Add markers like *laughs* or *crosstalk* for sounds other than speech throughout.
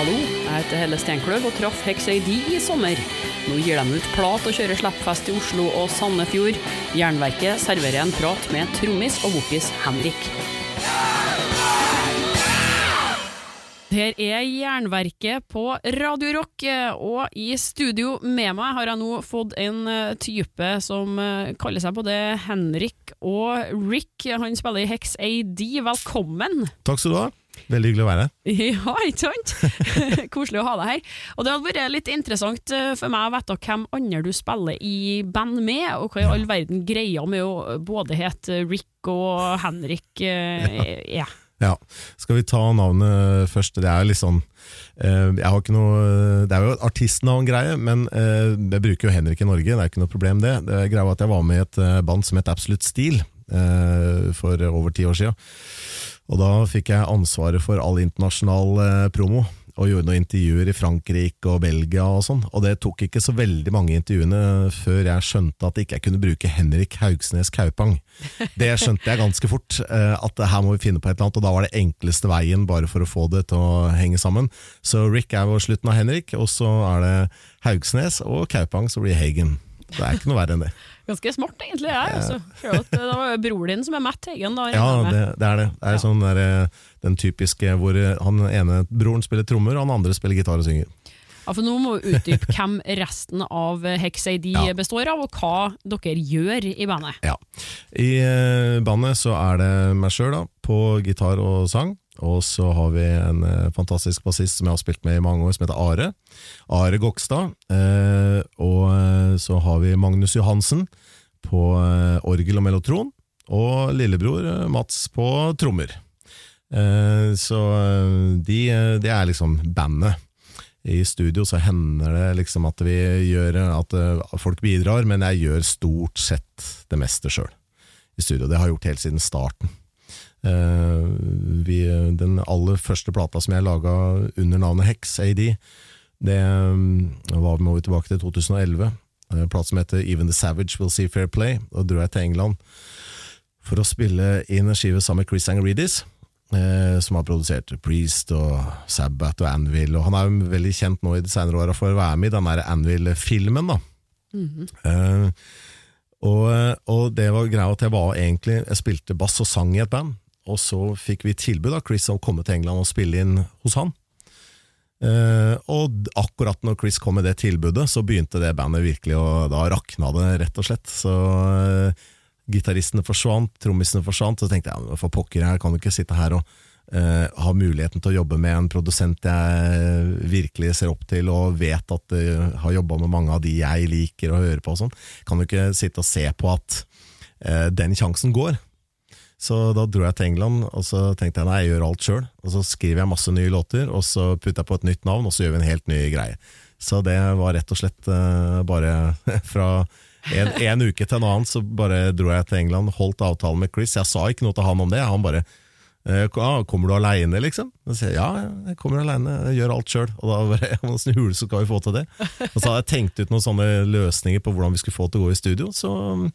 Hallo, jeg heter Helle Steinkløv og traff Hex AD i sommer. Nå gir de ut plat og kjører slippfest i Oslo og Sandefjord. Jernverket serverer en prat med trommis og vokis Henrik. Her er Jernverket på Radio Rock, og i studio med meg har jeg nå fått en eh, type som eh, kaller seg både Henrik og Rick. Han spiller i Hex AD. Velkommen! Takk skal du ha. Veldig hyggelig å være her. *laughs* Ja, ikke sant? *laughs* Koselig å ha deg her. Og det hadde vært litt interessant eh, for meg å vite hvem andre du spiller i band med, og hva i all verden greia med å både hete Rick og Henrik eh, ja. Ja, Skal vi ta navnet først? Det er jo litt sånn eh, Jeg har ikke noe Det er jo artistnavngreie, men eh, jeg bruker jo Henrik i Norge, det er ikke noe problem det. Det er greia var at jeg var med i et eh, band som het Absolute Steel eh, for over ti år siden. Og da fikk jeg ansvaret for all internasjonal eh, promo, og gjorde noen intervjuer i Frankrike og Belgia og sånn. Og det tok ikke så veldig mange intervjuene før jeg skjønte at ikke jeg kunne bruke Henrik Haugsnes Kaupang. Det skjønte jeg ganske fort, eh, at her må vi finne på et eller annet, og da var det enkleste veien bare for å få det til å henge sammen. Så Rick er vår slutten av Henrik, og så er det Haugsnes og Kaupang, så blir Hagen. Det er ikke noe verre enn det. Ganske smart, egentlig. Jeg, altså. At Det var jo broren din som er Matt Hagen. Da, Ja, det, det er det. Det er Ja. sånn der, eh, den typiske hvor eh, han ene broren spiller trommer, og han andre spiller gitar og synger. Ja, for Nå må vi utdype *laughs* hvem resten av Hex AD Ja. består av, og hva dere gjør i bandet. Ja. I eh, bandet så er det meg sjøl på gitar og sang. Og så har vi en eh, fantastisk bassist som jeg har spilt med i mange år, som heter Are. Are Gokstad. Eh, og eh, så har vi Magnus Johansen på orgel og mellotron. Og lillebror Mats på trommer. Så de, de, er liksom bandet. I studio så hender det liksom at vi gjør at folk bidrar, men jeg gjør stort sett det meste sjøl i studio. Det har jeg gjort helt siden starten. Eh, vi, den aller første plata som jeg laga under navnet Hex AD, det eh, var må vi tilbake til 2011. En plate som heter Even the Savage Will See Fair Play. Da dro jeg til England for å spille inn en skive sammen med Chris Angeridis. Eh, som har produsert Priest og Sabbath og Anvil. Og han er jo veldig kjent nå i de senere åra for å være med i den der Anvil-filmen. da Eh, og, og det var greia at jeg var egentlig Jeg spilte bass og sang i et band, og så fikk vi tilbud av Chris om å komme til England og spille inn hos han. Eh, og akkurat når Chris kom med det tilbudet, så begynte det bandet virkelig å Da rakna det, rett og slett. Så uh, gitaristene forsvant, trommisene forsvant, så tenkte jeg for pokker, jeg kan jo ikke sitte her og eh, ha muligheten til å jobbe med en produsent jeg virkelig ser opp til og vet at uh, har jobba med mange av de jeg liker å høre på og sånn. Kan jo ikke sitte og se på at eh, den sjansen går. Så da dro jeg til England, og så tenkte jeg nei, jeg gjør alt sjøl. Og så skriver jeg masse nye låter, og så putter jeg på et nytt navn, og så gjør vi en helt ny greie. Så det var rett og slett uh, bare *laughs* fra en, en uke til en annen så bare dro jeg til England, holdt avtalen med Chris. Jeg sa ikke noe til han om det. Han bare eh, «Ah, 'Kommer du aleine', liksom? Jeg sier ja, jeg kommer aleine, jeg gjør alt sjøl. Og da bare *laughs* Åssen hule skal vi få til det? Og så hadde jeg tenkt ut noen sånne løsninger på hvordan vi skulle få til å gå i studio. Så mm,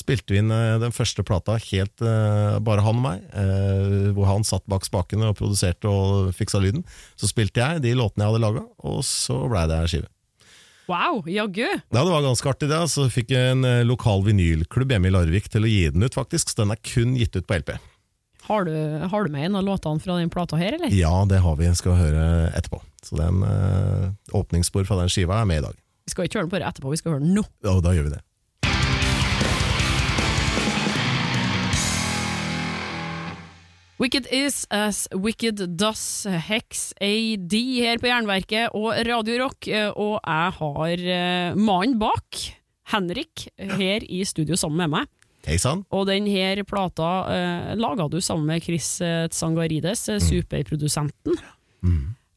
spilte vi inn eh, den første plata helt eh, bare han og meg, eh, hvor han satt bak spakene og produserte og fiksa lyden. Så spilte jeg de låtene jeg hadde laga, og så blei det skive. Wow, jaggu! Ja, det var ganske artig det. Så fikk jeg en eh, lokal vinylklubb hjemme i Larvik til å gi den ut, faktisk. Så den er kun gitt ut på LP. Har du, har du med en av låtene fra den plata her, eller? Ja, det har vi. Skal høre etterpå. Så den eh, åpningsspor fra den skiva er med i dag. Vi skal ikke høre den bare etterpå, vi skal høre den nå. Ja, da gjør vi det. Wicked is as wicked does. Hex AD her på Jernverket og Radio Rock, og jeg har eh, mannen bak, Henrik, her i studio sammen med meg. Og den her plata eh, laga du sammen med Chris eh, Tsangarides, mm. superprodusenten.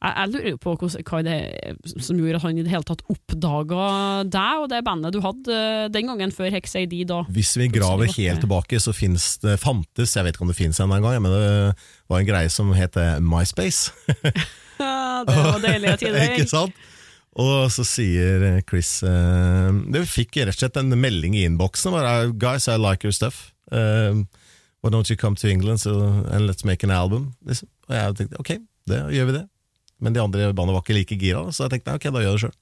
Jeg, jeg lurer på hva det som gjorde at han i det hele tatt oppdaga deg og det bandet du hadde eh, den gangen før Hex AD. da. Hvis vi graver helt tilbake, så finnes det, fantes, jeg vet ikke om det finnes ennå engang, men det var en greie som het eh, MySpace. *laughs* Det var deilige *laughs* tider. Ikke sant? Og så sier eh, Chris uh, Det fikk rett og slett en melding i innboksen. Guys, I like your stuff. Uh, why don't you come to England so, and let's make an album? Liksom. Og jeg tenkte ok, det gjør vi det. Men de andre bandet var ikke like gira, så jeg tenkte ok, da gjør jeg det sjøl.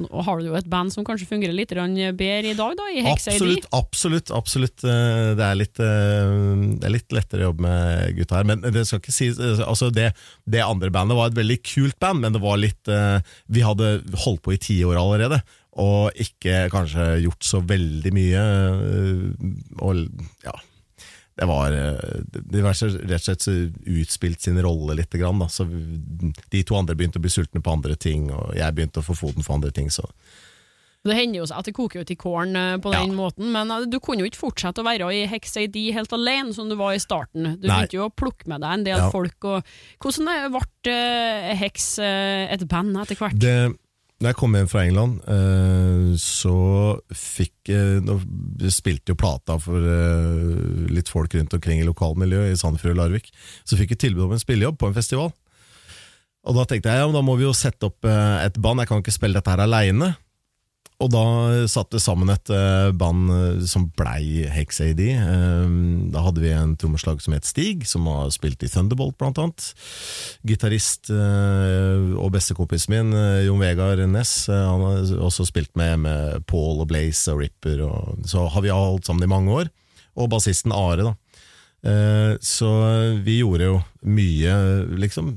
Og har du jo et band som kanskje fungerer litt bedre i dag, da, i Hex Absolutt, absolutt. absolutt. Eh, Det er, litt, eh, det er litt lettere å jobbe med gutta her. Men det skal ikke sies altså det, det andre bandet var et veldig kult band, men det var litt eh, Vi hadde holdt på i ti år allerede, og ikke kanskje gjort så veldig mye. eh, Og ja det var eh, De var rett og slett utspilt sin rolle litt. Grann, da. Så de to andre begynte å bli sultne på andre ting, og jeg begynte å få foten for andre ting. Så Det hender jo at det koker ut i kålen eh, på den Ja. måten, men eh, du kunne jo ikke fortsette å være i Hex AD helt alene som du var i starten. Du Nei. begynte jo å plukke med deg en del Ja. folk. Og hvordan ble Hex et band etter hvert? det, når jeg kom hjem fra England, eh, så fikk jeg Nå spilte jo plata for eh, litt folk rundt omkring i lokalmiljøet i Sandefjord og Larvik. Så fikk jeg tilbud om en spillejobb på en festival. Og da tenkte jeg ja, da må vi jo sette opp eh, et band, jeg kan ikke spille dette her aleine. Og da satte sammen et eh, band eh, som blei Hex AD. Eh, Da hadde vi en trommeslag som het Stig, som har spilt i Thunderbolt blant annet. Gitarist og bestekompisen min, Jon Vegard Næss, eh, han har også spilt med, med Paul og Blaze og Ripper. Og, så har vi holdt sammen i mange år. Og bassisten Are, da. Eh, Så vi gjorde jo mye, liksom.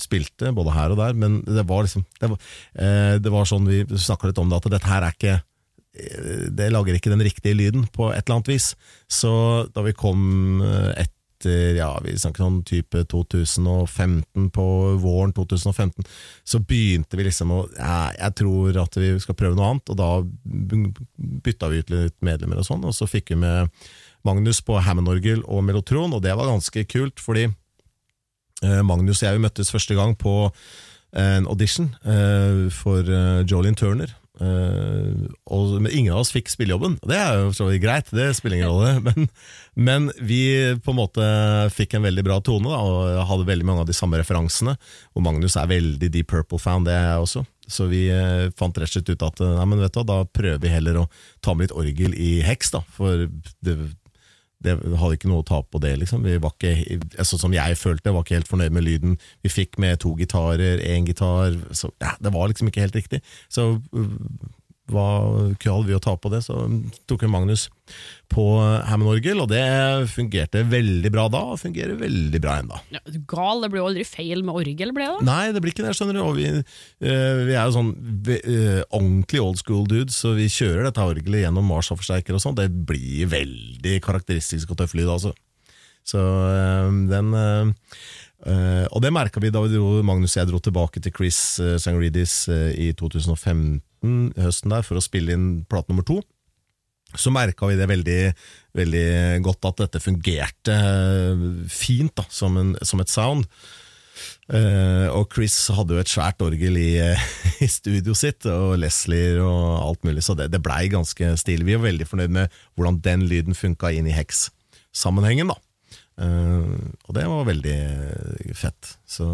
Spilte både her og der, men det var liksom Det var, eh, det var sånn vi snakka litt om det, at dette her er ikke eh, Det lager ikke den riktige lyden på et eller annet vis. Så da vi kom etter ja, vi snakker sånn type 2015, på våren 2015, så begynte vi liksom å ja, Jeg tror at vi skal prøve noe annet, og da bytta vi ut litt medlemmer og sånn, og så fikk vi med Magnus på Hammond-orgel og Melotron, og det var ganske kult, fordi eh, Magnus og jeg møttes første gang på en audition eh, for Jolene Turner. Eh, og, ingen av oss fikk spillejobben. Det er jo så greit, det spiller ingen rolle. *laughs* Men, men vi på en måte fikk en veldig bra tone, da, og hadde veldig mange av de samme referansene. Og Magnus er veldig Deep Purple-fan, det er jeg også. Så vi eh, fant rett og slett ut at nei, men vet du, da prøver vi heller å ta med litt orgel i heks, da. For det, det hadde ikke noe å tape på det, liksom. Vi var ikke, sånn som jeg følte, var ikke helt fornøyd med lyden. Vi fikk med to gitarer, én gitar. Så ja, det var liksom ikke helt riktig. Så hva hadde vi å ta på det? Så tok vi Magnus på Hammond-orgel, og det fungerte veldig bra da, og fungerer veldig bra ennå. Ja, gal, det blir jo aldri feil med orgel, ble det? Nei, det blir ikke det, skjønner du. Og vi, eh, vi er jo sånn eh, ordentlig old school dudes, så vi kjører dette orgelet gjennom Mars-forsterker og sånn. Det blir veldig karakteristisk og tøff lyd, altså. Så eh, den Og det merka vi da vi dro, Magnus og jeg dro tilbake til Chris uh, Sangridis i 2015, høsten der, for å spille inn plate nummer to så merka vi det veldig, veldig godt at dette fungerte eh, fint da, som, en, som et sound. Eh, og Chris hadde jo et svært orgel i, *laughs* i studio sitt, og Leslie og alt mulig, så det, det blei ganske stilig. Vi var veldig fornøyd med hvordan den lyden funka inn i Hex-sammenhengen. da. Eh, og det var veldig fett. Så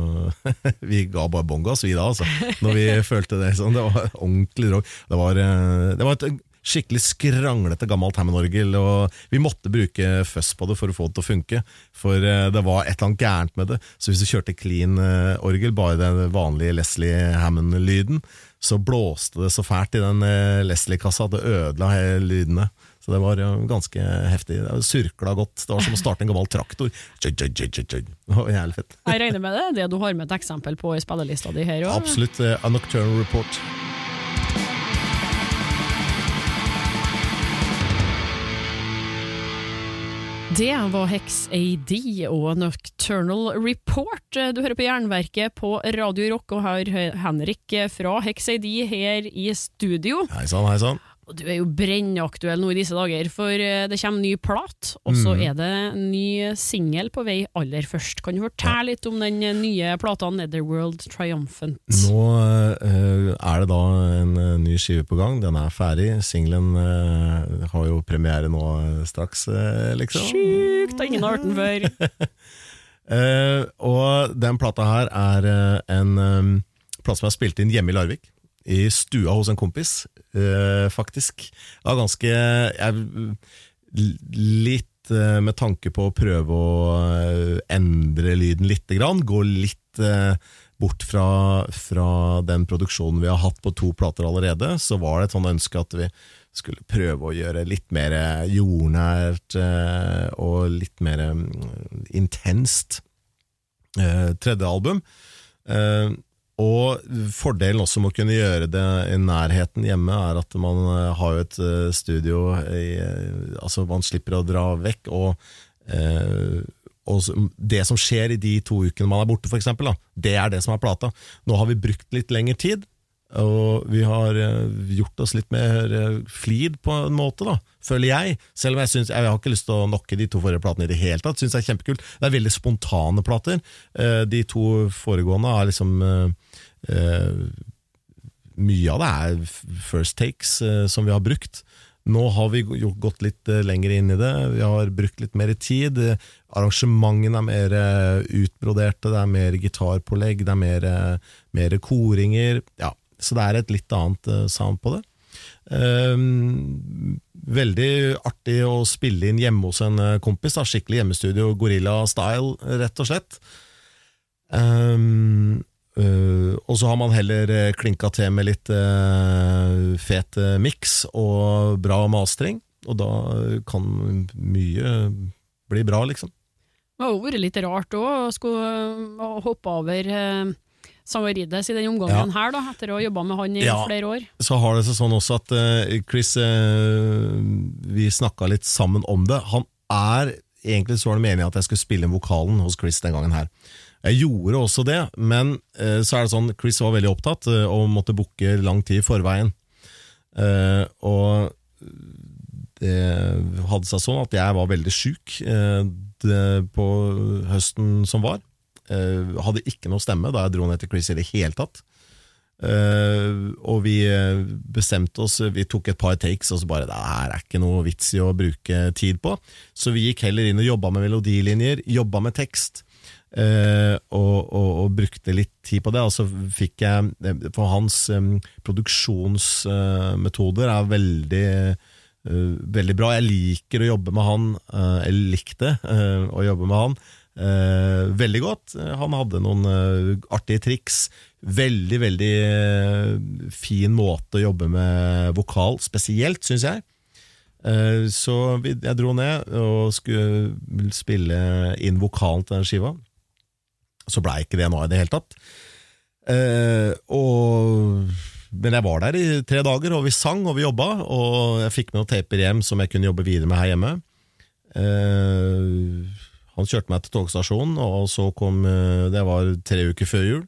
*laughs* vi ga bare bånn gass, vi da, altså. Når vi *laughs* følte det sånn. Det var ordentlig drog. Det var, uh, det var et skikkelig skranglete gammelt Hammond-orgel, og vi måtte bruke fuzz på det for å få det til å funke. For uh, det var et eller annet gærent med det. Så hvis du kjørte clean orgel, bare den vanlige Leslie Hammond-lyden, så blåste det så fælt i den Leslie-kassa at det ødela hele lydene. Så det var eh, ganske heftig. Det surkla godt. Det var som å starte en gammel traktor. Jævlig fett. Jeg regner med det, det du har med et eksempel på i spillelista di her òg? Absolutt. eh, A Nocturnal Report. Det var Hex AD og Nocturnal Report. Du hører på Jernverket på Radio Rock, og har Henrik fra Hex AD her i studio. Hei sann, hei sann. Og Du er jo brennaktuell nå i disse dager, for eh, det kommer ny plat, og så Mm. er det ny singel på vei aller først. Kan du fortelle litt om den nye plata Netherworld Triumphant? Nå uh, er det da en eh, ny skive på gang. Den er ferdig. Singelen uh, har jo premiere nå eh, straks, uh, liksom. Sjukt! Ingen har hørt den før. *laughs* Eh, og den plata her er eh, en um, plate som er spilt inn hjemme i Larvik. I stua hos en kompis, eh, faktisk. Det var ganske jeg, Litt eh, med tanke på å prøve å eh, endre lyden lite grann. Gå litt bort fra, fra den produksjonen vi har hatt på to plater allerede, så var det et sånt ønske at vi skulle prøve å gjøre litt mer jordnært og litt mer mm, intenst tredje album. Og fordelen også med å kunne gjøre det i nærheten hjemme, er at man eh, har jo et eh, studio i, eh, Altså, man slipper å dra vekk, og, eh, og det som skjer i de to ukene man er borte, for eksempel, det er det som er plata. Nå har vi brukt litt lengre tid, og vi har eh, gjort oss litt mer eh, flid på en måte, da, føler jeg. Selv om jeg synes, jeg har ikke lyst til å nokke de to forrige platene i det hele tatt. Synes det er kjempekult. Det er veldig spontane plater. Eh, De to foregående er liksom Mye av det er first takes som vi har brukt. Nå har vi gått litt lenger inn i det, vi har brukt litt mer tid. Arrangementene er mer utbroderte, det er mer gitarpålegg, det er mer, mer koringer. Ja, så det er et litt annet eh, sound på det. Um, veldig artig å spille inn hjemme hos en eh, kompis. Da. Skikkelig hjemmestudio, gorilla style, rett og slett. Um, øh, og så har man heller eh, klinka til med litt uh, fet eh, miks og bra mastring, og da kan mye bli bra, liksom. Det har vært litt rart òg, å skulle hoppe over Samarides i den omgangen her, da, etter å ha jobba med han i flere år. Så har det seg sånn også at uh, Chris uh, Vi snakka litt sammen om det. Han er Egentlig så var det meningen at jeg skulle spille vokalen hos Chris den gangen her. Jeg gjorde også det, men uh, så er det sånn Chris var veldig opptatt uh, og måtte booke lang tid i forveien. Uh, og det hadde seg sånn at jeg var veldig sjuk på høsten som var. Eh, hadde ikke noe stemme da jeg dro ned til Chris i det hele tatt. Uh, og vi eh, bestemte oss, vi tok et par takes, og så bare det her er ikke noe vits i å bruke tid på. Så vi gikk heller inn og jobba med melodilinjer, jobba med tekst. Uh, og, og, og brukte litt tid på det. Og så fikk jeg For hans um, produksjonsmetoder er veldig uh, veldig bra. Jeg liker å jobbe med han. jeg likte å jobbe med han eh, veldig godt. Han hadde noen eh, artige triks. Veldig, veldig eh, fin måte å jobbe med vokal, spesielt, syns jeg. Eh, så vi, jeg dro ned og skulle spille inn vokalen til den skiva. Så blei ikke det nå i det hele tatt. Eh, og, men jeg var der i tre dager, og vi sang og vi jobba. Og jeg fikk med noen taper hjem som jeg kunne jobbe videre med her hjemme. Eh, han kjørte meg til togstasjonen, og så kom eh, Det var tre uker før jul.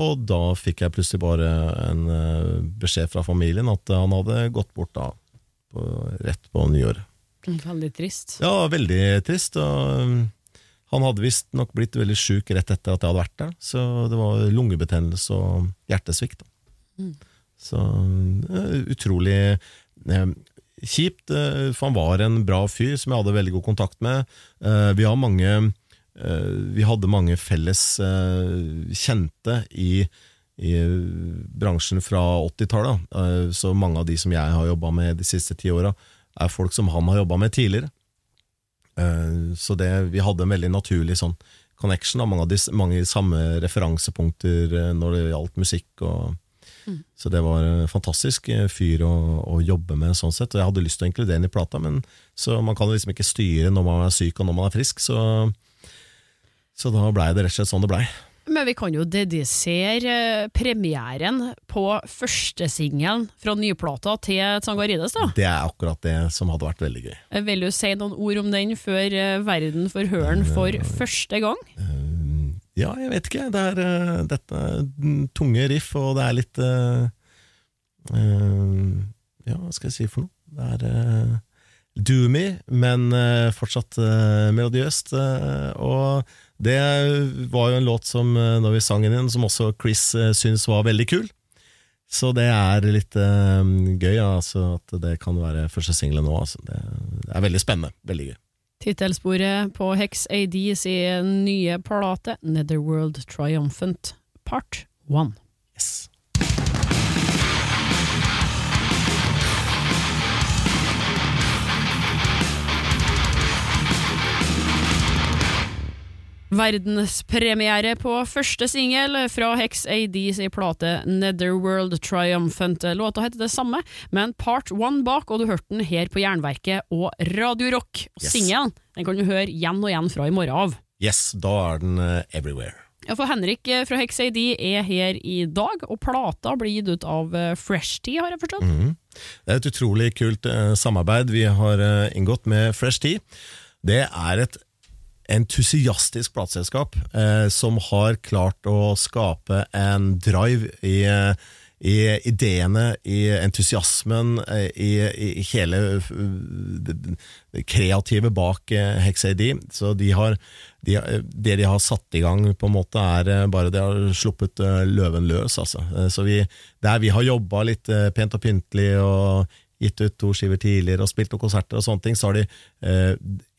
Og da fikk jeg plutselig bare en eh, beskjed fra familien at han hadde gått bort da, på, rett på nyåret. Veldig trist. Ja, veldig trist. Og um, han hadde visstnok blitt veldig sjuk rett etter at jeg hadde vært der, så det var lungebetennelse og hjertesvikt. Mm. Så eh, utrolig eh, kjipt, eh, for han var en bra fyr som jeg hadde veldig god kontakt med. Eh, vi mange eh, Vi hadde mange felles kjente i i bransjen fra 80-tallet. eh, Så mange av de som jeg har jobba med de siste ti åra, er folk som han har jobba med tidligere. Så det, vi hadde en veldig naturlig sånn connection. Mange av de mange samme referansepunkter når det gjaldt musikk. Og, Så det var en fantastisk eh, fyr å, å jobbe med, sånn sett. Og jeg hadde lyst til å inkludere den i plata, men så man kan liksom ikke styre når man er syk og når man er frisk. Så, så da blei det rett og slett sånn det blei. Men vi kan jo dedisere eh, premieren på førstesingelen fra nyplata til Tsangarides, da. Det er akkurat det som hadde vært veldig gøy. Eh, Vil du si noen ord om den før verden får høre den for første gang? Ja, jeg vet ikke. Det er uh, dette tunge riff, og det er litt uh, Ja, hva skal jeg si for noe? Det er doomy, men fortsatt melodiøst. og det var jo en låt som, når vi sang den inn, som også Chris uh, syntes var veldig kul. Så det er litt gøy altså, at det kan være første singelen nå. Altså. Det er veldig spennende. Veldig gøy. Tittelsporet på Hex AD sin nye plate, Netherworld Triumphant, part one. Verdenspremiere på første singel fra Hex AD sin plate Netherworld Triumphant. Låta heter det samme, men part one bak, og du hørte den her på Jernverket og Radio Rock. Yes. Singelen den kan du høre igjen og igjen fra i morgen av. Yes, da er den uh, everywhere. Ja, for Henrik eh, fra Hex AD er her i dag, og plata blir gitt ut av eh, Fresh Tea, har jeg forstått? Mhm. Det er et utrolig kult uh, samarbeid vi har uh, inngått med Fresh Tea. Det er et entusiastisk plateselskap eh, som har klart å skape en drive i, eh, i ideene, i entusiasmen, eh, i, i hele eh, det, kreative bak eh, Hex AD. Så de har, de, det de har satt i gang, på en måte er eh, bare de har sluppet eh, løven løs. Altså. Eh, Så vi, der vi har jobba litt eh, pent og pyntelig og gitt ut to skiver tidligere og spilt noen konserter og sånne ting, så har de eh,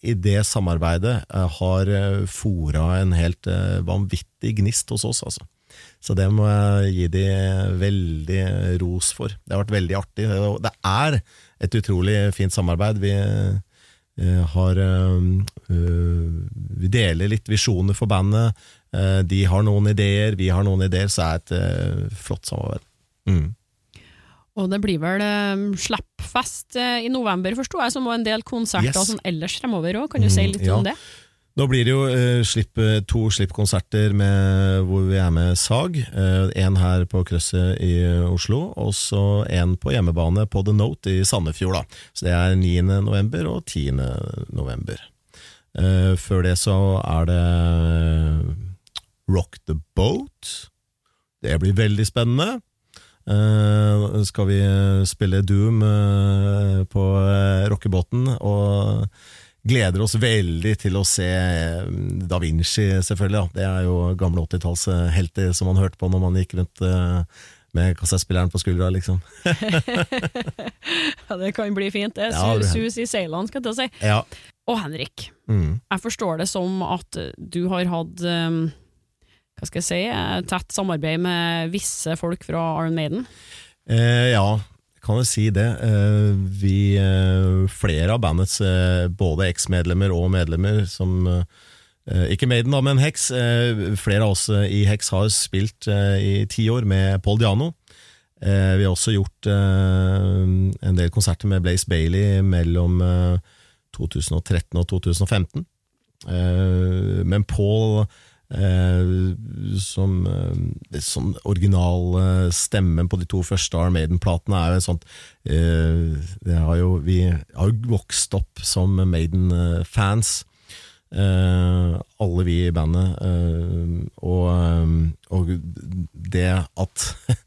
i det samarbeidet eh, har eh, fora en helt eh, vanvittig gnist hos oss, altså. Så det må jeg gi de veldig ros for. Det har vært veldig artig. Det er et utrolig fint samarbeid. Vi eh, har eh, Vi deler litt visjoner for bandet. De har noen ideer, vi har noen ideer, så er det et eh, flott samarbeid. Mm. Og det blir vel um, slippfest eh, i november, forsto jeg, som var en del konserter Yes. sånn ellers fremover òg. Kan du si litt Mm, ja. om det? Nå blir det jo eh, slipp, eh, to slippkonserter hvor vi er med Sag. Én her på Krøsset i Oslo, og så en på hjemmebane på The Note i Sandefjord. Da. Så det er 9. november og 10. november. Eh, før det så er det Rock the Boat. Det blir veldig spennende. Eh, skal vi spille Doom eh, på eh, rockebåten, og gleder oss veldig til å se Da Vinci, selvfølgelig. Da. Det er jo gamle 80-tallshelter som man hørte på når man gikk rundt med kassettspilleren på skuldra, liksom. *laughs* Ja, det kan bli fint. Det Ja, sus i seilene, skal jeg til å si. Ja. Og Henrik, Mm. jeg forstår det som at du har hatt eh, hva skal jeg si, tett samarbeid med visse folk fra Iron Maiden. Eh, ja, kan jo si det. Eh, vi, eh, flere av bandets eh, både eksmedlemmer og medlemmer som eh, Ikke Maiden, da, men Hex. Eh, flere av oss i Hex har spilt i ti år med Paul Diano. Vi har også gjort en del konserter med Blaze Bailey mellom eh, 2013 og 2015. Eh, men Paul eh, som, eh, sånn original eh, på de to første Arm Maiden-platene er jo sånt eh, har jo, Vi har jo vokst opp som Maiden-fans. Eh, alle vi i bandet. eh, og, og det at *laughs*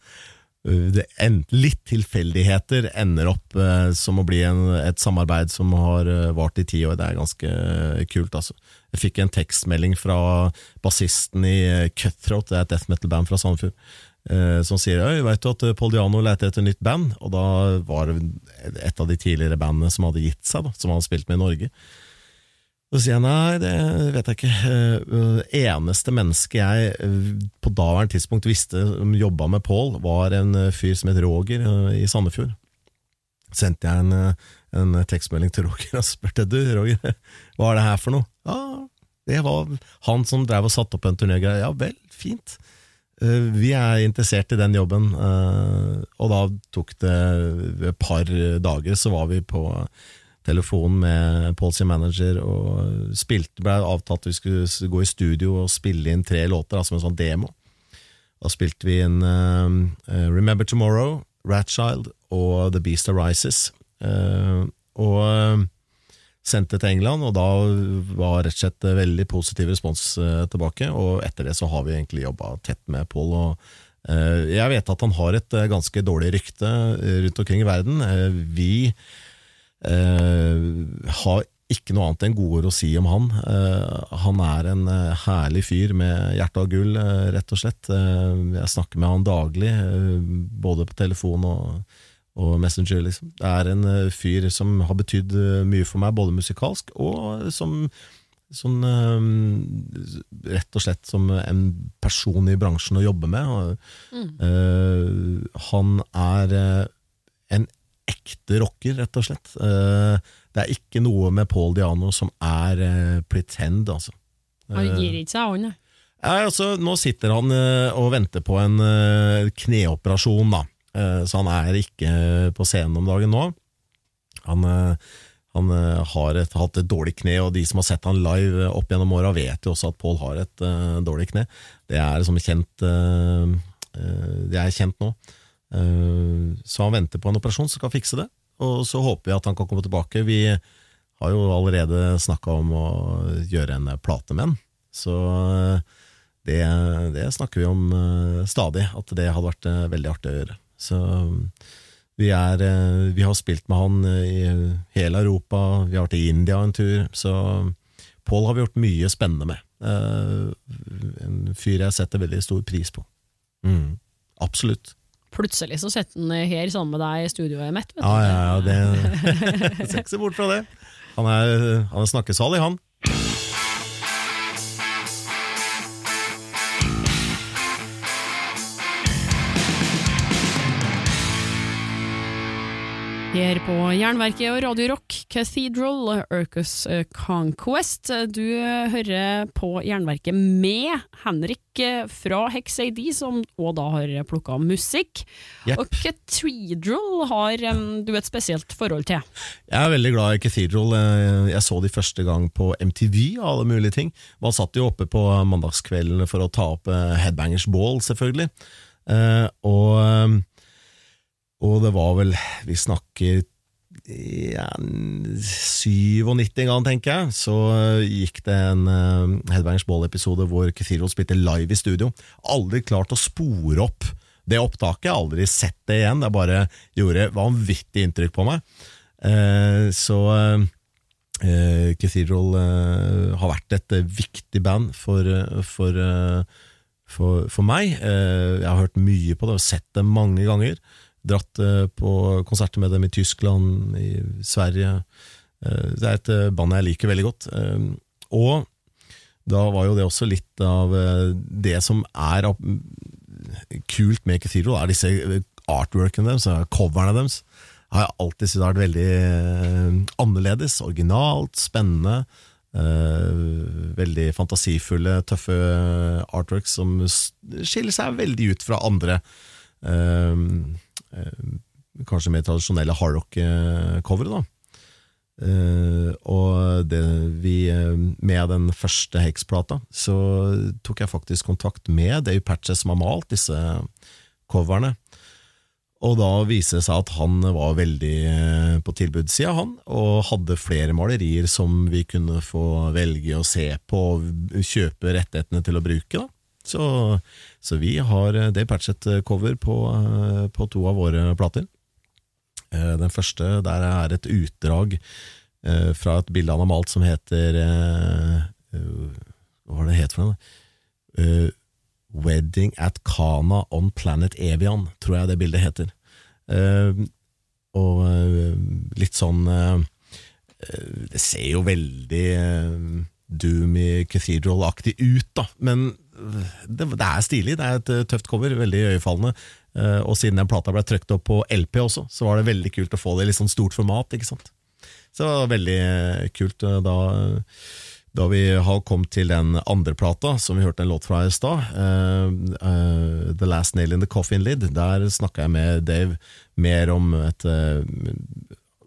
det litt tilfeldigheter ender opp som å bli en, et samarbeid som har vart i ti år. Det er ganske kult, altså. Jeg fikk en tekstmelding fra bassisten i eh, Cutthroat, det er et death metal-band fra Sandefjord, eh, som sier Øy, vet du at Paul Diano leter etter nytt band? Og da var det et av de tidligere bandene som hadde gitt seg, da, som han hadde spilt med i Norge. Så sier jeg nei, det vet jeg ikke. Eneste menneske jeg på daværende tidspunkt visste som jobba med Paul, var en fyr som het Roger i Sandefjord. Sendte jeg en, en tekstmelding til Roger og spurte du, Roger, hva er det her for noe? Ja, det var han som drev og satte opp en turnégreie. Ja vel, fint. Uh, vi er interessert i den jobben, uh, og da tok det et par dager, så var vi på telefonen med Paul manager og spilte, ble avtalt vi skulle gå i studio og spille inn tre låter, altså en sånn demo. Da spilte vi inn eh, eh, Remember Tomorrow, Ratchild og The Beast Arises. Eh, og eh, sendte til England, og da var rett og slett veldig positiv respons eh, tilbake. Og etter det så har vi egentlig jobba tett med Paul. og jeg vet at han har et ganske dårlig rykte rundt omkring i verden. Vi har ikke noe annet enn godord å si om han. Han er en herlig fyr med hjerte av gull, rett og slett. Jeg snakker med han daglig, både på telefon og, og Messenger. Liksom. Det er en eh, fyr som har betydd eh, mye for meg, både musikalsk og som Sånn, eh, rett og slett som en person i bransjen å jobbe med. Eh, han er eh, en ekte rocker, rett og slett. Eh, det er ikke noe med Paul Diano som er eh, pretend, altså. Han gir ikke seg, han. Ja, altså, nå sitter han eh, og venter på en eh, kneoperasjon, da. Eh, så han er ikke på scenen om dagen nå. Han, eh, han eh, har et, hatt et dårlig kne, og de som har sett han live opp gjennom åra, vet jo også at Pål har et uh, dårlig kne. Det er som kjent uh, Det er kjent nå. Uh, så han venter på en operasjon som skal fikse det, og så håper vi at han kan komme tilbake. Vi har jo allerede snakka om å gjøre en plate med han, så det, det snakker vi om stadig, at det hadde vært veldig artig å gjøre. Så vi, er, eh, vi har spilt med han eh, i hele Europa, vi har vært i India en tur, så Pål har vi gjort mye spennende med. Eh, En fyr jeg setter veldig stor pris på. Mm, absolutt. Plutselig så sitter han her sammen med deg i studioet mitt. Ja, ja, ja, det *laughs* Ser ikke se bort fra det. Han er, han er snakkesalig, han. Her på Jernverket og Radio Rock, Cathedral, Urcus Conquest. Du hører på Jernverket med Henrik fra Hex AD, som òg da har plukka musikk. Yep. Og Cathedral har du et spesielt forhold til. Jeg er veldig glad i Cathedral. Eh, Jeg så de første gang på MTV og alle mulige ting. Man satt jo oppe på mandagskvelden for å ta opp eh, Headbangers Ball, selvfølgelig. Eh, Og, og det var vel Vi snakker ja, 97 en gang, tenker jeg, så eh, gikk det en uh, Headbangers Ball-episode hvor Cathedral spilte live i studio. Aldri klart å spore opp det opptaket, aldri sett det igjen. Det bare gjorde vanvittig inntrykk på meg. Uh, så uh, Cathedral uh, har vært et eh, viktig band for, eh, for, eh, for, for meg. Eh, jeg har hørt mye på det og sett det mange ganger. Dratt eh, på konserter med dem i Tyskland, i Sverige. Eh, det er et eh, band jeg liker veldig godt. Og da var jo det også litt av det som er kult med Cathedral, er disse artworkene deres, eh, coverne deres. Har jeg alltid syntes har vært veldig annerledes, originalt, spennende. veldig fantasifulle, tøffe artworks som skiller seg veldig ut fra andre kanskje mer tradisjonelle hardrock-coveret. da. Uh, og det vi, eh, med den første Hex-plata, så tok jeg faktisk kontakt med Dave Patches som har malt disse coverne. Og da viser det seg at han var veldig eh, på tilbudssida, han, og hadde flere malerier som vi kunne få velge å se på og kjøpe rettighetene til å bruke. da. Så, så vi har Det Dave Patchett-cover på, eh, på to av våre plater. Eh, Den første der er et utdrag eh, fra et bilde han har malt som heter eh, eh, Hva var det det het for noe? Eh, Wedding at Kana on Planet Evian, tror jeg det bildet heter. Eh, og eh, litt sånn eh, eh, Det ser jo veldig eh, Doomy Cathedral-aktig ut, da, men eh, det, det er stilig. Det er et eh, tøft cover, veldig iøynefallende. Eh, og siden den plata ble trykt opp på LP også, så var det veldig kult å få det i litt sånn stort format. ikke sant? Så det var veldig eh, kult da, da vi har kommet til den andre plata, som vi hørte en låt fra i stad, uh, uh, The Last Nail in the Coffin Lid. Der snakka jeg med Dave mer om et eh,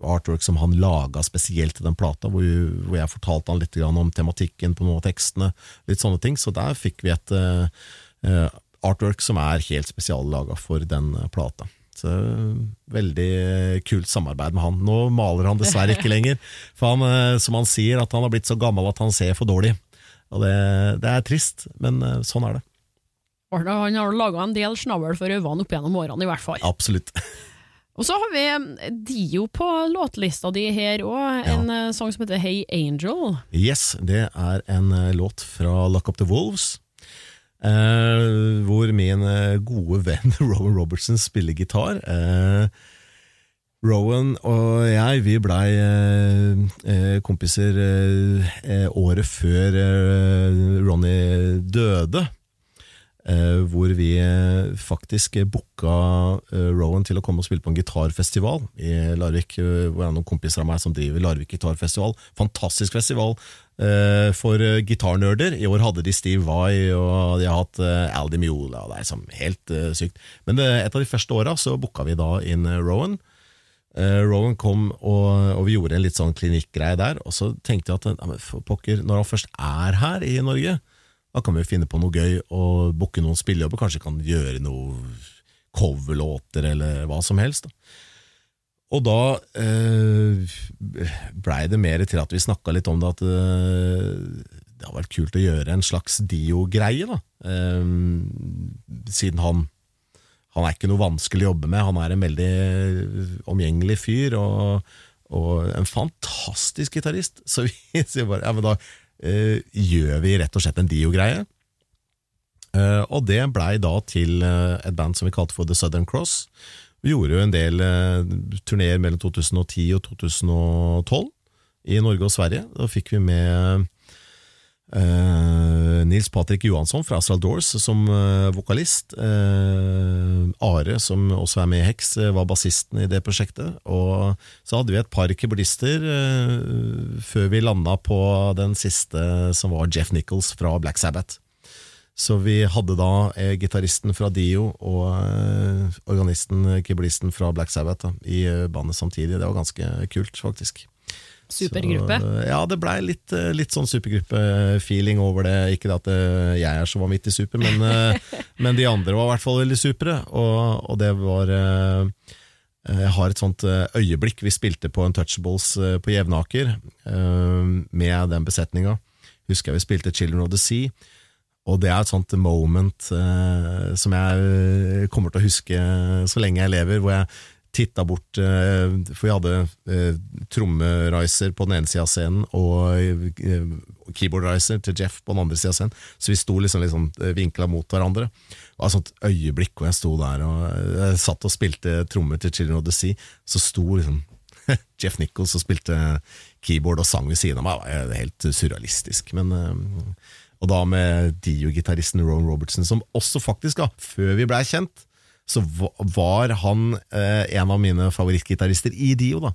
artwork som han laga spesielt til den plata, hvor, hvor jeg fortalte han litt om tematikken på noen av tekstene, litt sånne ting. Så der fikk vi et eh, eh, artwork som er helt spesiallaga for den eh, plata. Så Veldig kult samarbeid med han. Nå maler han dessverre ikke lenger, for han, som han sier, at han har blitt så gammel at han ser for dårlig. Og det, det er trist, men sånn er det. Han har laga en del snavl for øynene opp gjennom årene, i hvert fall. Absolutt. Og så har vi em, Dio på låtlista di her òg, en ja. sang som heter Hey Angel. Yes, det er en eh, låt fra Lock Up The Wolves. Eh, hvor min eh, gode venn *laughs* Rowan Robertson spiller gitar. Eh, Rowan og jeg vi blei eh, eh, kompiser eh, eh, året før eh, Ronny døde. Eh, hvor vi eh, faktisk booka eh, Rowan til å komme og spille på en gitarfestival i Larvik. Hvor det er noen kompiser av meg som driver Larvik gitarfestival. Fantastisk festival for gitarnerder. I år hadde de Steve Vai, og de har hatt Aldi Miola. Det er helt sykt. Men et av de første åra så booka vi da inn Rowan. Rowan kom, og, og vi gjorde en litt sånn klinikkgreie der. Og så tenkte jeg at pokker, når han først er her i Norge, da kan vi finne på noe gøy og booke noen spillejobber. Kanskje kan gjøre noe coverlåter eller hva som helst. Da. Og da eh, blei det mer til at vi snakka litt om det, at eh, det har vært kult å gjøre en slags Dio-greie. da. Eh, siden han han er ikke noe vanskelig å jobbe med. Han er en veldig omgjengelig fyr og, og en fantastisk gitarist. *laughs* Så vi sier bare ja, men da eh, gjør vi rett og slett en Dio-greie. Eh, og det blei da til eh, et band som vi kalte for The Southern Cross. Vi gjorde jo en del turneer mellom 2010 og 2012 i Norge og Sverige. Da fikk vi med eh, Nils Patrick Johansson fra Astral Doors som uh, vokalist. Uh, Are, som også er med i eh, var bassisten i det prosjektet. Og så hadde vi et par keyboardister før vi landa på den siste, som var Jeff Nichols fra Black Sabbath. Så vi hadde da eh, gitaristen fra Dio og eh, organisten, keyboardisten fra Black Sabbath da, i bandet samtidig. Det var ganske kult, faktisk. Supergruppe. Så, ja, det blei litt, eh, litt sånn supergruppe-feeling over det. Ikke at eh, jeg er midt i super, men, eh, men de andre var i hvert fall veldig supre. Og, og det var eh, Jeg har et sånt eh, øyeblikk. Vi spilte på Untouchables Touchables på Jevnaker eh, med den besetninga. Husker jeg vi spilte Children of the Sea. Og det er et sånt moment eh, som jeg eh, kommer til å huske så lenge jeg lever, hvor jeg titta bort eh, For vi hadde eh, trommeriser på den ene sida av scenen og eh, keyboardriser til Jeff på den andre sida av scenen, så vi sto liksom, liksom vinkla mot hverandre. Det var et sånt øyeblikk hvor jeg sto der og jeg satt og spilte trommer til Children of the Sea, så sto liksom *laughs* Jeff Nichols og spilte keyboard og sang ved siden av meg. Det var helt surrealistisk. Men og da med Dio-gitaristen Ron Robertson, som også faktisk, da, før vi blei kjent, så var han eh, en av mine favorittgitarister i Dio. da.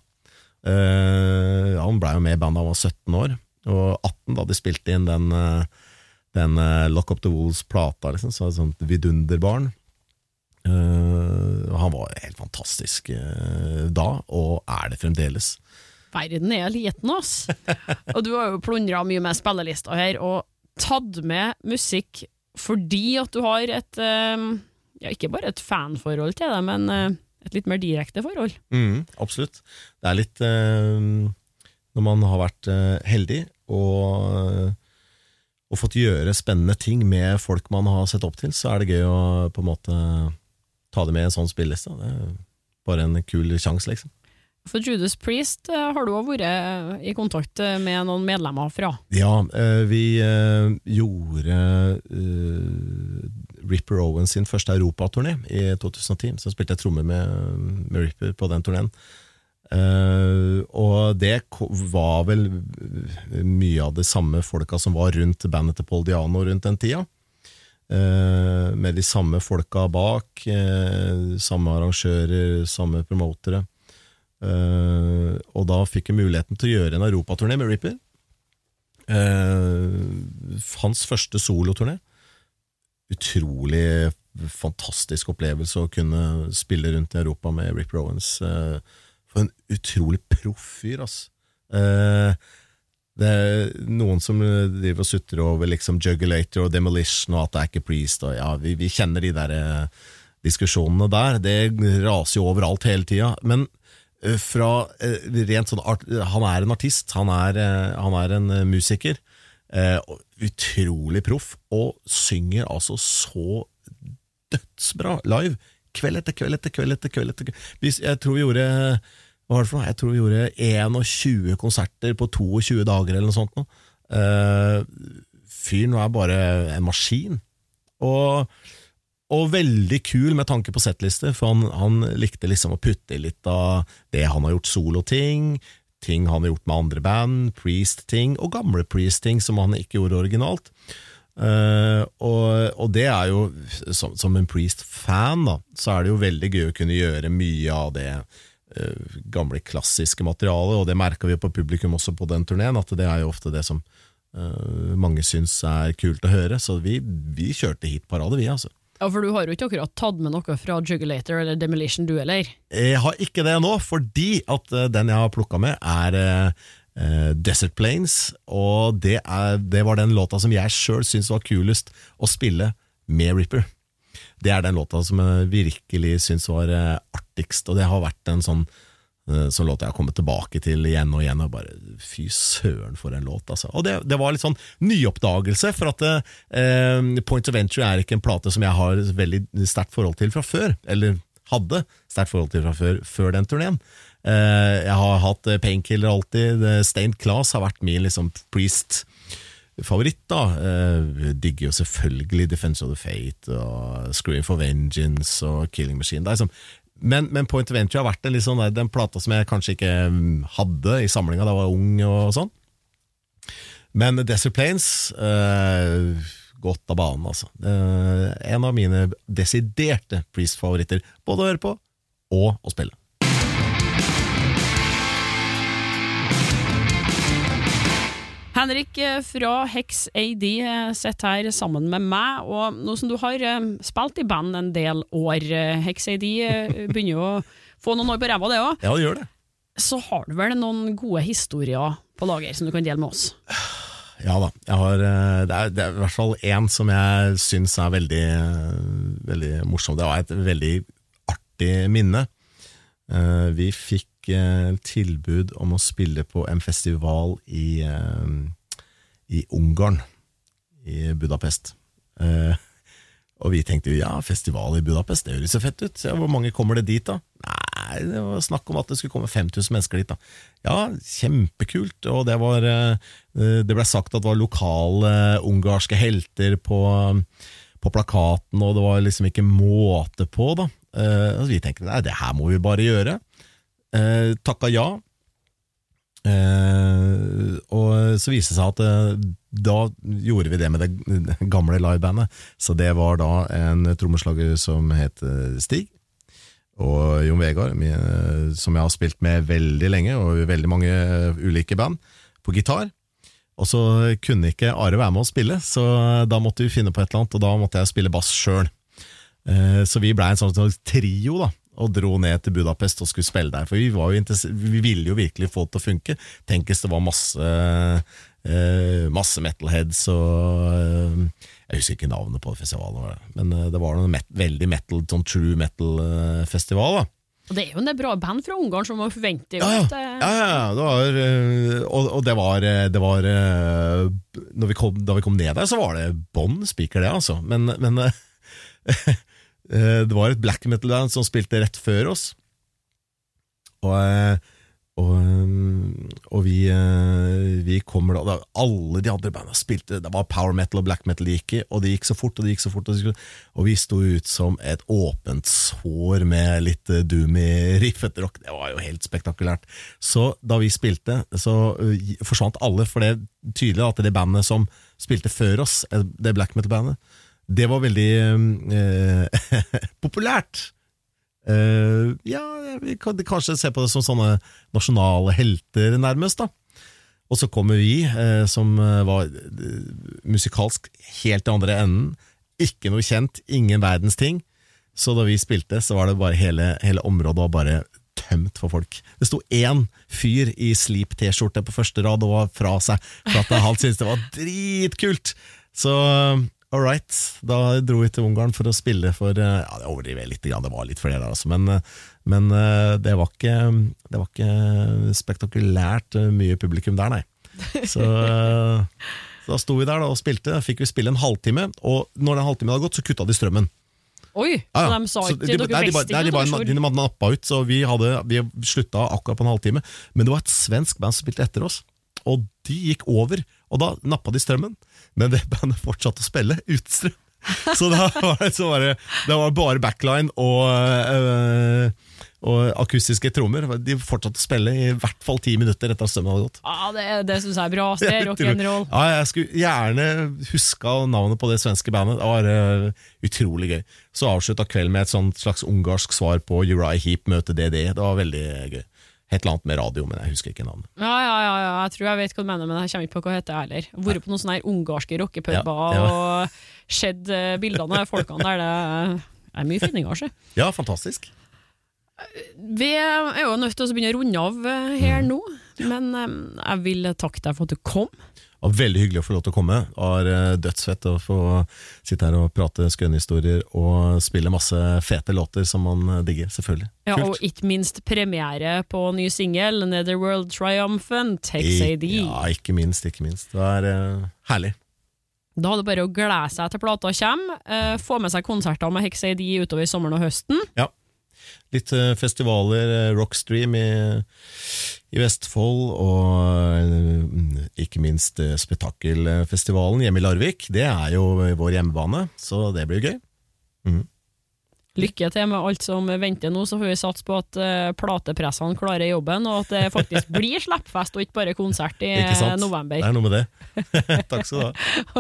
Eh, han blei jo med i bandet da han var 17 år, og 18 da de spilte inn den, eh, den Lock Up The Wolves-plata. Liksom, så et sånt vidunderbarn. Han var helt fantastisk da, og er det fremdeles. Verden er liten, ass. Og du har jo plundra mye med spillelista her, og tatt med musikk fordi at du har et eh, Ja, ikke bare et fanforhold til det, men eh, et litt mer direkte forhold. Mm, absolutt. Det er litt eh, Når man har vært eh, heldig og, og fått gjøre spennende ting med folk man har sett opp til, så er det gøy å på en måte ta det med i en sånn spilleliste. Det er bare en kul sjanse, liksom. For Judas Priest har du òg vært i kontakt med noen medlemmer fra. Ja, vi gjorde Ripper Owen sin første europaturné i 2010. Så spilte jeg trommer med, med Ripper på den turneen. Uh, og det var vel mye av de samme folka som var rundt bandet til Paul Diano rundt den tida. Uh, med de samme folka bak, Uh, samme arrangører, samme promotere. Eh, og da fikk jeg muligheten til å gjøre en europaturné med Ripper. Eh, hans første soloturné. Utrolig fantastisk opplevelse å kunne spille rundt i Europa med Rip Rowans. Eh, for en utrolig proff fyr. Eh, det er noen som driver og sutrer over liksom Juggulator og Demolition og at det er ikke Priest. Og ja, vi, vi kjenner de der eh, diskusjonene der. Det raser jo overalt hele tida. Men fra rent sånn art, Han er en artist, han er, han er en musiker. Eh, utrolig proff, og synger altså så dødsbra live. Kveld etter kveld etter kveld etter kveld. etter kveld. Jeg tror vi gjorde hva var det for noe? Jeg tror vi gjorde 21 konserter på 22 dager eller noe sånt. nå. Eh, fyren var bare en maskin. Og, og veldig kul med tanke på settliste, for han, han likte liksom å putte i litt av det han har gjort soloting, ting han har gjort med andre band, Priest-ting, og gamle Priest-ting som han ikke gjorde originalt. Uh, og, og det er jo, som, som en Priest-fan, da, så er det jo veldig gøy å kunne gjøre mye av det uh, gamle, klassiske materialet, og det merka vi på publikum også på den turneen, at det er jo ofte det som uh, mange syns er kult å høre. Så vi, vi kjørte hitparade, vi, altså. Ja, For du har jo ikke akkurat tatt med noe fra Jugulator eller Demolition, du heller? Jeg har ikke det nå, fordi at eh, den jeg har plukka med, er eh, eh, Desert Plains. Og det, er, det var den låta som jeg sjøl syns var kulest å spille med Ripper. Det er den låta som jeg virkelig syns var artigst, og det har vært en sånn eh, sånn låt jeg har kommet tilbake til igjen og igjen, og bare fy søren for en låt, altså. Og det, det var litt sånn nyoppdagelse, for at eh, Point of Entry er ikke en plate som jeg har veldig sterkt forhold til fra før, eller hadde sterkt forhold til fra før, før den turneen. Eh, jeg har hatt eh, Painkiller alltid, eh, Stained Class har vært min liksom Priest favoritt, da. Eh, digger jo selvfølgelig Defense of the Fate og Scream for Vengeance og Killing Machine. Det er liksom, men, men Point of Entry har vært en sånn, den plata som jeg kanskje ikke mm, hadde i samlinga da jeg var ung og sånn. Men Desert Plains eh, Godt av banen, altså. Eh, en av mine desiderte Priest-favoritter. Både å høre på og å spille. Henrik eh, fra Hex AD eh, sitter her sammen med meg, og nå som du har eh, spilt i band en del år, Hex AD *laughs* begynner jo å få noen år på ræva det òg, Ja, det gjør det. så har du vel noen gode historier på lager som du kan dele med oss? *sighs* Ja da. Jeg har, det, er, det er i hvert fall én som jeg syns er veldig, veldig morsom. Det var et veldig artig minne. Vi fikk eh, tilbud om å spille på en festival i, eh, i Ungarn, i Budapest. Eh, Og vi tenkte jo, ja, festival i Budapest, det høres så fett ut. Ja, hvor mange kommer det dit, da? Nei, det var snakk om at det skulle komme 5000 mennesker dit, da. Ja, kjempekult. Og det var Det ble sagt at det var lokale ungarske helter på, på plakaten, og det var liksom ikke måte på, da. Eh, vi tenkte nei, det her må vi bare gjøre. Eh, Takka ja. Eh, og så viste det seg at eh, da gjorde vi det med det *laughs* gamle livebandet. Så det var da en trommeslager som het eh, Stig, og Jon Vegard, som jeg har spilt med veldig lenge, og veldig mange eh, ulike band, på gitar. Og så kunne ikke Are være med å spille, så da måtte vi finne på et eller annet, og da måtte jeg spille bass sjøl. Så vi blei en sånn trio, da, og dro ned til Budapest og skulle spille der. For vi, var jo vi ville jo virkelig få det til å funke. Tenk hvis det var masse, eh, masse metalheads og eh, Jeg husker ikke navnet på festivalen, men eh, det var noe met veldig metal, sånn true metal-festival. da Og det er jo en del bra band fra Ungarn som man forventer jo ja, ja. at eh, ja, ja, det var, og, og det var, det var når vi kom, Da vi kom ned der, så var det bånn spiker, det, altså. Men, men *laughs* det var et black metal-band som spilte rett før oss. Og, øh, og, øh, og vi, vi kommer da Alle de andre bandene spilte Det var power metal og black metal de gikk i, og det gikk så fort, og det gikk så fort. Og, gikk, og vi sto ut som et åpent sår med litt doomy riffete rock. Det var jo helt spektakulært. Så da vi spilte, så forsvant alle, for det er tydelig at det bandet som spilte før oss, eh, det black metal-bandet, det var veldig eh, *laughs* populært. Eh, ja, vi kan kanskje se på det som sånne nasjonale helter, nærmest. da Og så kommer vi, eh, som eh, var eh, musikalsk helt i andre enden. Ikke noe kjent, ingen verdens ting. Så da vi spilte, så var det bare hele, hele området var bare tømt for folk. Det sto én fyr i Sleep-T-skjorte på første rad og var fra seg, for at han syntes det var dritkult. Så all right, da dro vi til Ungarn for å spille for eh, Ja, det overdriver jeg litt, det var litt flere der, altså, men, eh, men eh, det, var ikke, det var ikke spektakulært mye publikum der, nei. Så, så da sto vi der da og spilte, fikk vi spille en halvtime, og når den halvtimen hadde gått, så kutta de strømmen. Oi, Ja, ja. så de sa ikke de, Dere de, visste de ikke noe de, de nappa ut, så vi, hadde, vi slutta akkurat på en halvtime. Men det var et svensk band som spilte etter oss, og de gikk over. Og da nappa de strømmen, men det bandet fortsatte å spille uten strøm. Så da var det, så var det, det var bare backline og, øh, Og akustiske trommer. De fortsatte å spille i hvert fall ti minutter etter at strømmen hadde gått. Ja, det, det syns jeg er bra. Det er rock'n'roll. Ja, jeg skulle gjerne huska navnet på det svenske bandet. Det var øh, utrolig gøy. Så avslutta kvelden med et slags ungarsk svar på Uriah Heap møte DD. Det var veldig gøy. Et eller annet med radio, men jeg husker ikke navnet. Ja, ja, ja, ja, jeg tror jeg vet hva du mener, men jeg kommer ikke på hva heter heller. Vært på noen sånne her ungarske rockepuber Ja, og sett eh, bildene av folkene der det er mye finninger. altså. Ja, fantastisk. Vi er jo nødt til å begynne å runde av eh, her nå, men eh, jeg vil takke deg for at du kom. Var veldig hyggelig å få lov til å komme. Det var eh, dødsfett å få sitte her og prate skrønehistorier og spille masse fete låter som man eh, digger, selvfølgelig. Ja, Kult. og ikke minst premiere på ny singel, Netherworld Triumphant, XAD. Ja, ikke minst, ikke minst. Det er uh, herlig. Da er det bare å glede seg til plata kommer. Uh, få med seg konserter med Hex AD utover sommeren og høsten. Ja. Litt eh, festivaler, eh, Rockstream i, i Vestfold, og eh, ikke minst Spetakkelfestivalen hjemme i Larvik. Det er jo vår hjemmebane, så det blir gøy. Lykke til med alt som venter nå, så får vi satse på at platepressene klarer jobben, og at det faktisk *laughs* blir slippfest og ikke bare konsert i november. Det er noe med det. *laughs* Takk skal du ha.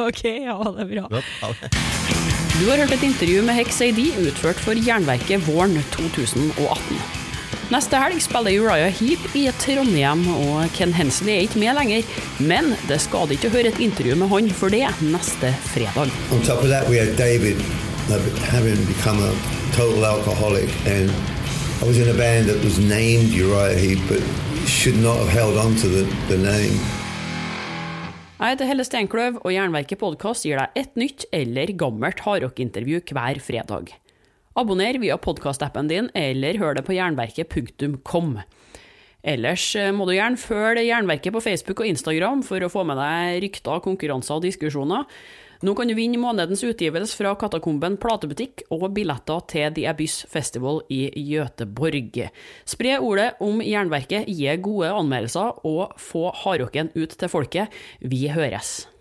Ok, ja, det er bra. Godt, ha det. Du har hørt et intervju med Hex AD utført for Jernverket våren 2018. Neste helg spiller Uriah Heap i Trondheim, og Ken Hensley er ikke med lenger. Men det skader ikke å høre et intervju med han for det neste fredag. On top of that, we had David uh, having become a total alcoholic, and I was in a band that was named Uriah Heep, but should not have held on to the, the name. Jeg heter Helle Steinkløv, og Jernverket podkast gir deg et nytt eller gammelt hardrockintervju hver fredag. Abonner via podkastappen din, eller hør det på jernverket.kom. Ellers eh, må du gjerne følge Jernverket på Facebook og Instagram for å få med deg rykter, konkurranser og diskusjoner. Nå kan du vinne månedens utgivelse fra Katakomben platebutikk og billetter til The Abyss Festival i Gøteborg. Spre ordet om Jernverket, gi gode anmeldelser og få hardrocken ut til folket. Vi høres.